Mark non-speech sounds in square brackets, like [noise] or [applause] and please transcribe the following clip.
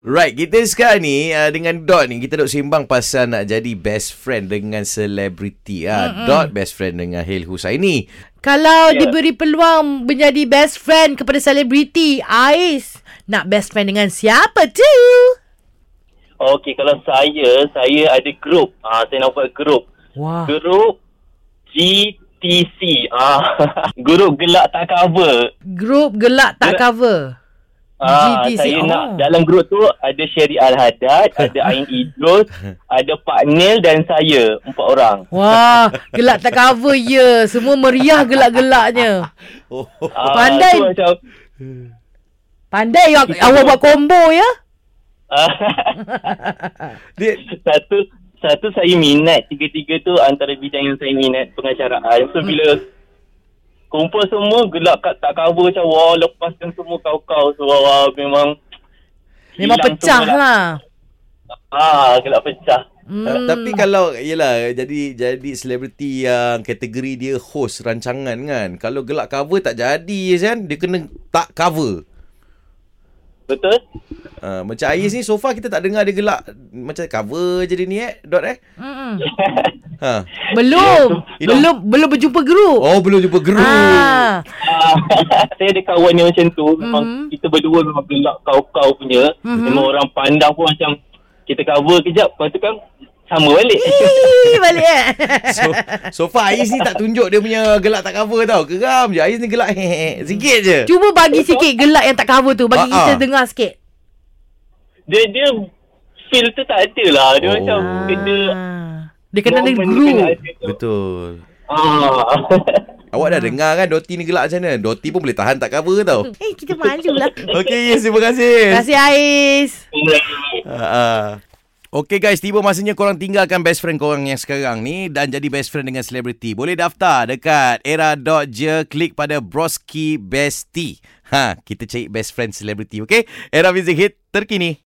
Right, kita sekarang ni uh, dengan Dot ni kita duk sembang pasal nak jadi best friend dengan selebriti. Ah, Dot best friend dengan Hail Husaini. Kalau Ya. diberi peluang menjadi best friend kepada selebriti, Ais nak best friend dengan siapa tu? Okey, kalau saya, saya ada grup. Ah, saya nak buat grup. Wah. Grup GTC. Ah, [laughs] grup gelak tak cover. Grup gelak tak Gelak- cover. Ah, GTC, saya oh. nak dalam grup tu ada Sherry Al-Haddad, ada [laughs] Ain Idrus, ada Pak Nel dan saya. Empat orang. Wah, gelak tak cover ya. Semua meriah gelak-gelaknya. [laughs] Oh. Ah, Pandai. tu macam, Pandai awak, awak buat combo ya. [laughs] Dia satu satu saya minat tiga-tiga tu antara bidang yang saya minat pengacaraan. So bila kumpul semua gelak kat tak cover macam wah lepaskan semua kau-kau so wah, memang Memang hilang pecah semua lah. Ah, gelak pecah. Hmm. Tapi kalau Yelah Jadi Jadi selebriti yang Kategori dia host rancangan kan Kalau gelak cover tak jadi kan Dia kena tak cover Betul? uh, Macam Ais ni So far kita tak dengar dia gelak Macam cover je dia ni eh Dot eh Mm-mm. [laughs] ha. Belum. You know- Belum belum berjumpa grup. Oh belum jumpa group Ah. Ah, [laughs] saya ada kawan yang macam tu memang Mhm. kita berdua memang gelak kau-kau punya Mhm. memang orang pandang pun macam kita cover kejap lepas tu kan sama balik Ih, balik eh. [laughs] So, so far Ais ni tak tunjuk dia punya gelak tak cover tau. Geram je. Ais ni gelak hehe. Sikit je. Cuba bagi sikit gelak yang tak cover tu. Bagi ah. kita dengar sikit. dia dia feel tu tak ada lah dia Oh. macam kena Ah. Dia kena ada ada tu. Betul. ah. Awak dah dengar kan Doti ni gelak macam mana? Doti pun boleh tahan tak cover tau. Eh, kita malu lah. [laughs] Okey, yes, terima kasih. Terima kasih Ais. Uh, uh. Okay guys, tiba masanya korang tinggalkan best friend korang yang sekarang ni dan jadi best friend dengan selebriti. Boleh daftar dekat era.je, klik pada Broski Bestie. Ha, kita cari best friend selebriti, okay? Era Music Hit terkini.